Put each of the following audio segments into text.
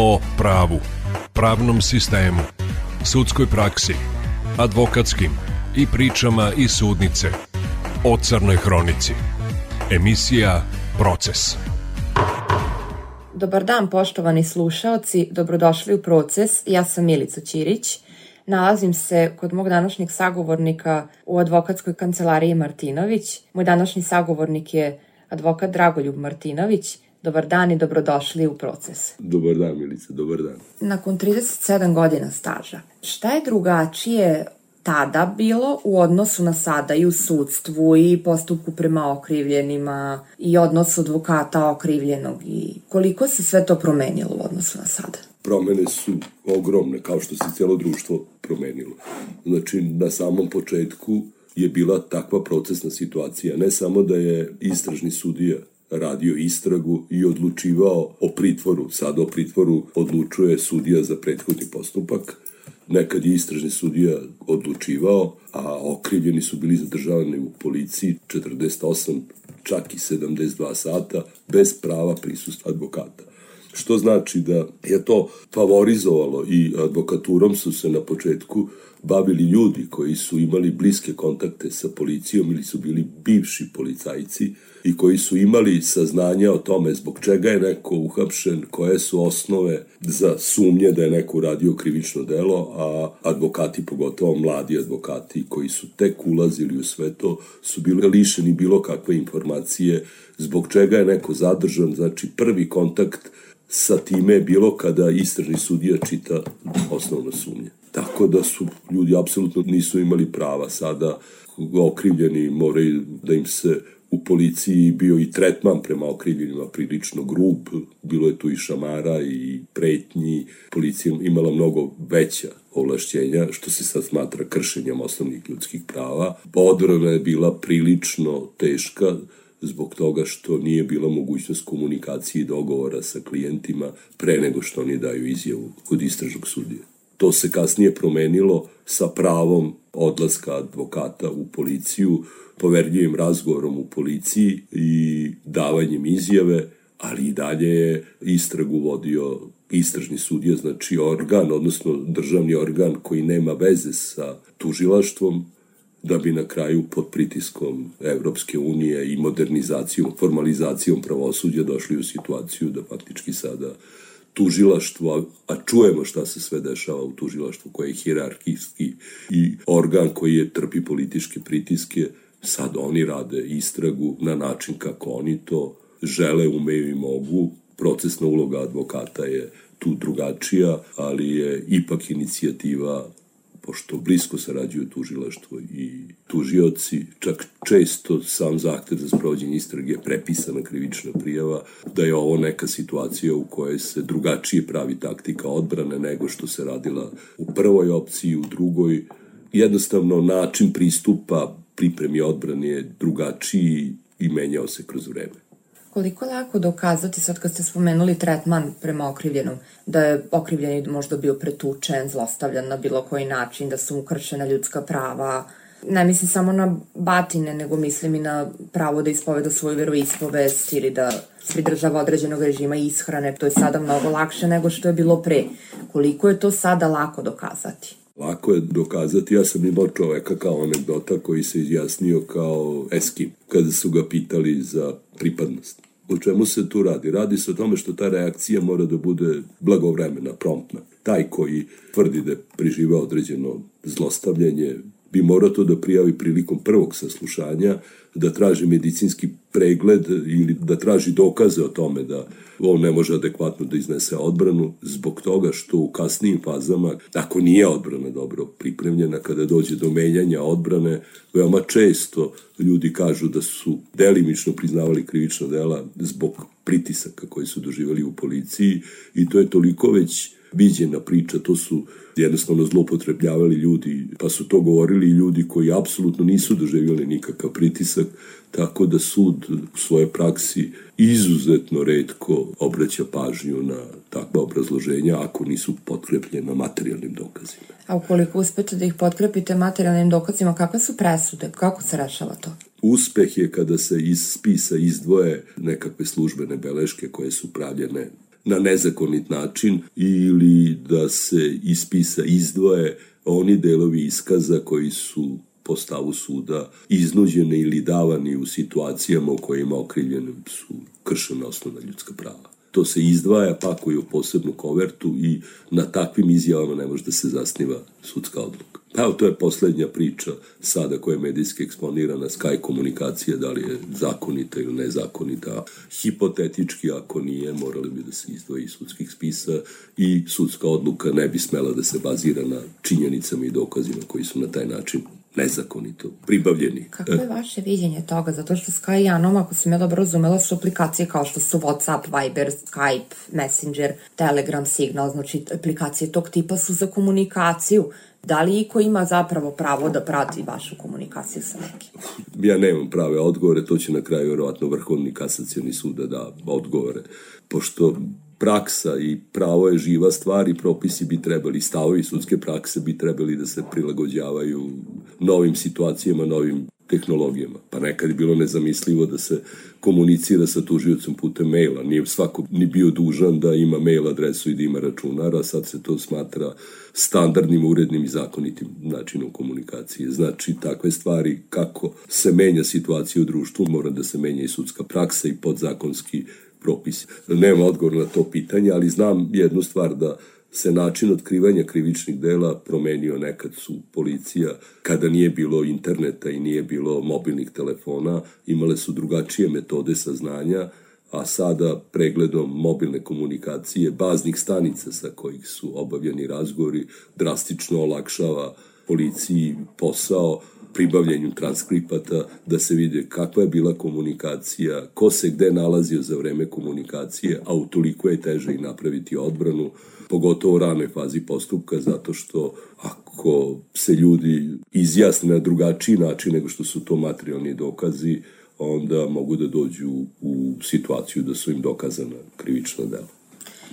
o pravu, pravnom sistemu, sudskoj praksi, advokatskim i pričama iz sudnice o Crnoj Hronici. Emisija Proces. Dobar dan poštovani slušaoci, dobrodošli u Proces. Ja sam Milica Ćirić. Nalazim se kod mog današnjeg sagovornika u advokatskoj kancelariji Martinović. Moj današnji sagovornik je advokat Dragoljub Martinović. Dobar dan i dobrodošli u proces. Dobar dan, Milica, dobar dan. Nakon 37 godina staža, šta je drugačije tada bilo u odnosu na sada i u sudstvu i postupku prema okrivljenima i odnosu advokata okrivljenog i koliko se sve to promenilo u odnosu na sada? Promene su ogromne, kao što se cijelo društvo promenilo. Znači, na samom početku je bila takva procesna situacija. Ne samo da je istražni sudija radio istragu i odlučivao o pritvoru. Sad o pritvoru odlučuje sudija za prethodni postupak. Nekad je istražni sudija odlučivao, a okrivljeni su bili zadržavani u policiji 48, čak i 72 sata, bez prava prisustva advokata što znači da je to favorizovalo i advokaturom su se na početku bavili ljudi koji su imali bliske kontakte sa policijom ili su bili bivši policajci i koji su imali saznanja o tome zbog čega je neko uhapšen, koje su osnove za sumnje da je neko uradio krivično delo, a advokati, pogotovo mladi advokati koji su tek ulazili u sve to, su bili lišeni bilo kakve informacije zbog čega je neko zadržan, znači prvi kontakt sa time bilo kada istražni sudija čita osnovno sumnje. Tako da su ljudi apsolutno nisu imali prava sada okrivljeni moraju da im se u policiji bio i tretman prema okrivljenima prilično grub, bilo je tu i šamara i pretnji, policija imala mnogo veća ovlašćenja, što se sad smatra kršenjem osnovnih ljudskih prava. Odbrana je bila prilično teška, zbog toga što nije bila mogućnost komunikacije i dogovora sa klijentima pre nego što oni daju izjavu kod istražnog sudija. To se kasnije promenilo sa pravom odlaska advokata u policiju, poverljivim razgovorom u policiji i davanjem izjave, ali i dalje je istragu vodio istražni sudija, znači organ, odnosno državni organ koji nema veze sa tužilaštvom, da bi na kraju pod pritiskom Evropske unije i modernizacijom, formalizacijom pravosuđa došli u situaciju da faktički sada tužilaštvo, a čujemo šta se sve dešava u tužilaštvu koje je hirarhijski i organ koji je trpi političke pritiske, sad oni rade istragu na način kako oni to žele, umeju i mogu. Procesna uloga advokata je tu drugačija, ali je ipak inicijativa pošto blisko sarađuju tužilaštvo i tužioci, čak često sam zahtev za sprovođenje istrage je prepisana krivična prijava, da je ovo neka situacija u kojoj se drugačije pravi taktika odbrane nego što se radila u prvoj opciji, u drugoj. Jednostavno, način pristupa pripremi odbrane je drugačiji i menjao se kroz vreme. Koliko je lako dokazati, sad kad ste spomenuli tretman prema okrivljenom, da je okrivljeni možda bio pretučen, zlostavljan na bilo koji način, da su mu kršena ljudska prava, ne mislim samo na batine, nego mislim i na pravo da ispoveda svoju veroispovest ili da pridržava određenog režima ishrane. To je sada mnogo lakše nego što je bilo pre. Koliko je to sada lako dokazati? Lako je dokazati, ja sam imao čoveka kao anegdota koji se izjasnio kao eskim, kada su ga pitali za pripadnost. O čemu se tu radi? Radi se o tome što ta reakcija mora da bude blagovremena, promptna. Taj koji tvrdi da je priživao određeno zlostavljanje, bi morao to da prijavi prilikom prvog saslušanja, da traži medicinski pregled ili da traži dokaze o tome da on ne može adekvatno da iznese odbranu zbog toga što u kasnijim fazama, ako nije odbrana dobro pripremljena, kada dođe do menjanja odbrane, veoma često ljudi kažu da su delimično priznavali krivična dela zbog pritisaka koji su doživali u policiji i to je toliko već viđena priča, to su jednostavno zlopotrebljavali ljudi, pa su to govorili ljudi koji apsolutno nisu doživjeli nikakav pritisak, tako da sud u svojoj praksi izuzetno redko obraća pažnju na takva obrazloženja ako nisu potkrepljena materijalnim dokazima. A ukoliko uspete da ih potkrepite materijalnim dokazima, kakve su presude? Kako se rešava to? Uspeh je kada se iz spisa izdvoje nekakve službene beleške koje su pravljene na nezakonit način ili da se ispisa izdvoje oni delovi iskaza koji su po stavu suda iznuđeni ili davani u situacijama u kojima okrivljeni su kršena osnovna ljudska prava. To se izdvaja, pakuje u posebnu kovertu i na takvim izjavama ne može da se zasniva sudska odluka. Evo, to je poslednja priča sada koja je medijski eksponirana, Sky komunikacija, da li je zakonita ili nezakonita. Hipotetički, ako nije, morali bi da se izdvoji iz sudskih spisa i sudska odluka ne bi smela da se bazira na činjenicama i dokazima koji su na taj način nezakonito pribavljeni. Kako je vaše viđenje toga? Zato što Sky i Anom, ako sam ja dobro razumela, su aplikacije kao što su Whatsapp, Viber, Skype, Messenger, Telegram, Signal, znači aplikacije tog tipa su za komunikaciju. Da li iko ima zapravo pravo da prati vašu komunikaciju sa nekim? Ja nemam prave odgovore, to će na kraju vjerovatno Vrhovni kasacioni sud da da odgovore. Pošto praksa i pravo je živa stvar i propisi bi trebali, stavovi sudske prakse bi trebali da se prilagođavaju novim situacijama, novim tehnologijama. Pa nekad je bilo nezamislivo da se komunicira sa tužiocem putem maila. Nije svako ni bio dužan da ima mail adresu i da ima računar, a sad se to smatra standardnim, urednim i zakonitim načinom komunikacije. Znači, takve stvari, kako se menja situacija u društvu, mora da se menja i sudska praksa i podzakonski propisi. Nema odgovor na to pitanje, ali znam jednu stvar da se način otkrivanja krivičnih dela promenio. Nekad su policija, kada nije bilo interneta i nije bilo mobilnih telefona, imale su drugačije metode saznanja, a sada pregledom mobilne komunikacije, baznih stanica sa kojih su obavljeni razgovori, drastično olakšava policiji posao, pribavljanju transkripata, da se vide kakva je bila komunikacija, ko se gde nalazio za vreme komunikacije, a utoliko je teže i napraviti odbranu, pogotovo u ranoj fazi postupka, zato što ako se ljudi izjasne na drugačiji način nego što su to materijalni dokazi, onda mogu da dođu u situaciju da su im dokazana krivična dela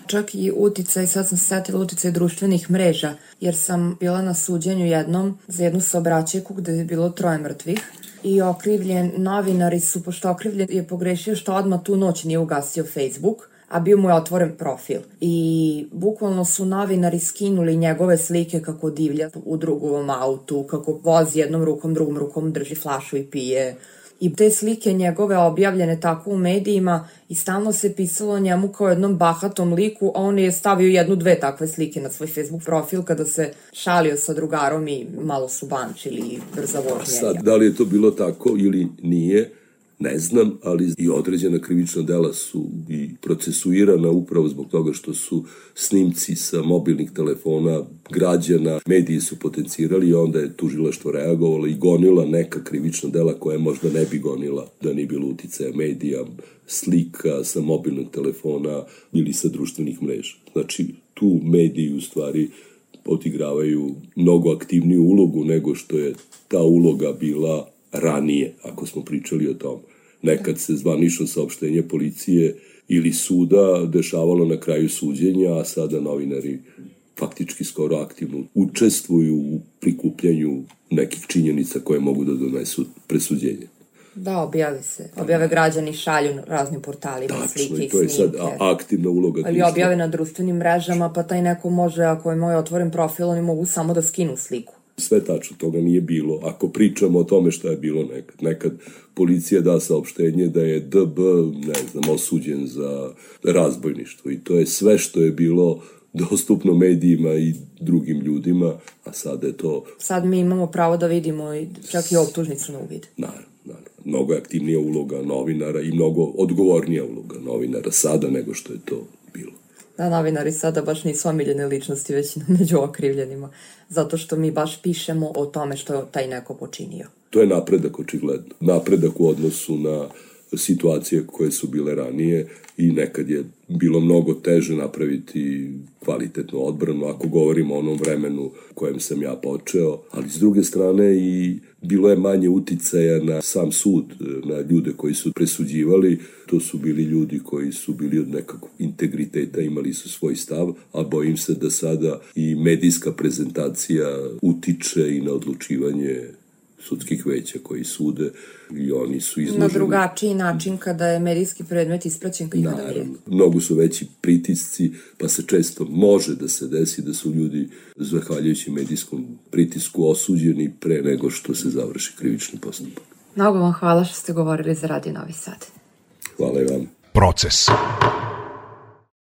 čak i uticaj, sad sam se uticaj društvenih mreža, jer sam bila na suđenju jednom za jednu saobraćajku gde je bilo troje mrtvih i okrivljen, novinari su, pošto okrivljen je pogrešio što odmah tu noć nije ugasio Facebook, a bio mu je otvoren profil. I bukvalno su novinari skinuli njegove slike kako divlja u drugovom autu, kako vozi jednom rukom, drugom rukom drži flašu i pije i te slike njegove objavljene tako u medijima i stalno se pisalo o njemu kao jednom bahatom liku, a on je stavio jednu, dve takve slike na svoj Facebook profil kada se šalio sa drugarom i malo su bančili brza vožnja. Sad, da li je to bilo tako ili nije, Ne znam, ali i određena krivična dela su i procesuirana upravo zbog toga što su snimci sa mobilnih telefona građana, mediji su potencirali i onda je tužilaštvo reagovalo i gonila neka krivična dela koja možda ne bi gonila da nije bilo uticaja medija, slika sa mobilnog telefona ili sa društvenih mreža. Znači, tu mediji u stvari odigravaju mnogo aktivniju ulogu nego što je ta uloga bila ranije, ako smo pričali o tom. Nekad se zvanično saopštenje policije ili suda dešavalo na kraju suđenja, a sada novinari faktički skoro aktivno učestvuju u prikupljanju nekih činjenica koje mogu da donesu presuđenje. Da, objavi se. Objave građani šalju raznim portalima Tačno, slike i to je snimke. sad aktivna uloga Ali objave na društvenim mrežama, pa taj neko može, ako je moj otvoren profil, oni mogu samo da skinu sliku. Sve tačno, toga nije bilo. Ako pričamo o tome šta je bilo nekad. Nekad policija da saopštenje da je DB, ne znam, osuđen za razbojništvo. I to je sve što je bilo dostupno medijima i drugim ljudima, a sada je to... Sad mi imamo pravo da vidimo i čak i optužnicu na uvid. Naravno, naravno. Mnogo je aktivnija uloga novinara i mnogo odgovornija uloga novinara sada nego što je to bilo. Da, novinari sada baš nisu omiljene ličnosti, već među okrivljenima. Zato što mi baš pišemo o tome što je taj neko počinio. To je napredak očigledno. Napredak u odnosu na situacije koje su bile ranije i nekad je bilo mnogo teže napraviti kvalitetnu odbranu ako govorimo o onom vremenu kojem sam ja počeo, ali s druge strane i bilo je manje uticaja na sam sud, na ljude koji su presuđivali, to su bili ljudi koji su bili od nekakvog integriteta, imali su svoj stav, a bojim se da sada i medijska prezentacija utiče i na odlučivanje sudskih veća koji sude i oni su izloženi... Na drugačiji način kada je medijski predmet ispraćen kao ikada Naravno, mnogo su veći pritisci, pa se često može da se desi da su ljudi, zahvaljujući medijskom pritisku, osuđeni pre nego što se završi krivični postupak. Mnogo vam hvala što ste govorili za Radio Novi Sad. Hvala i vam. Proces.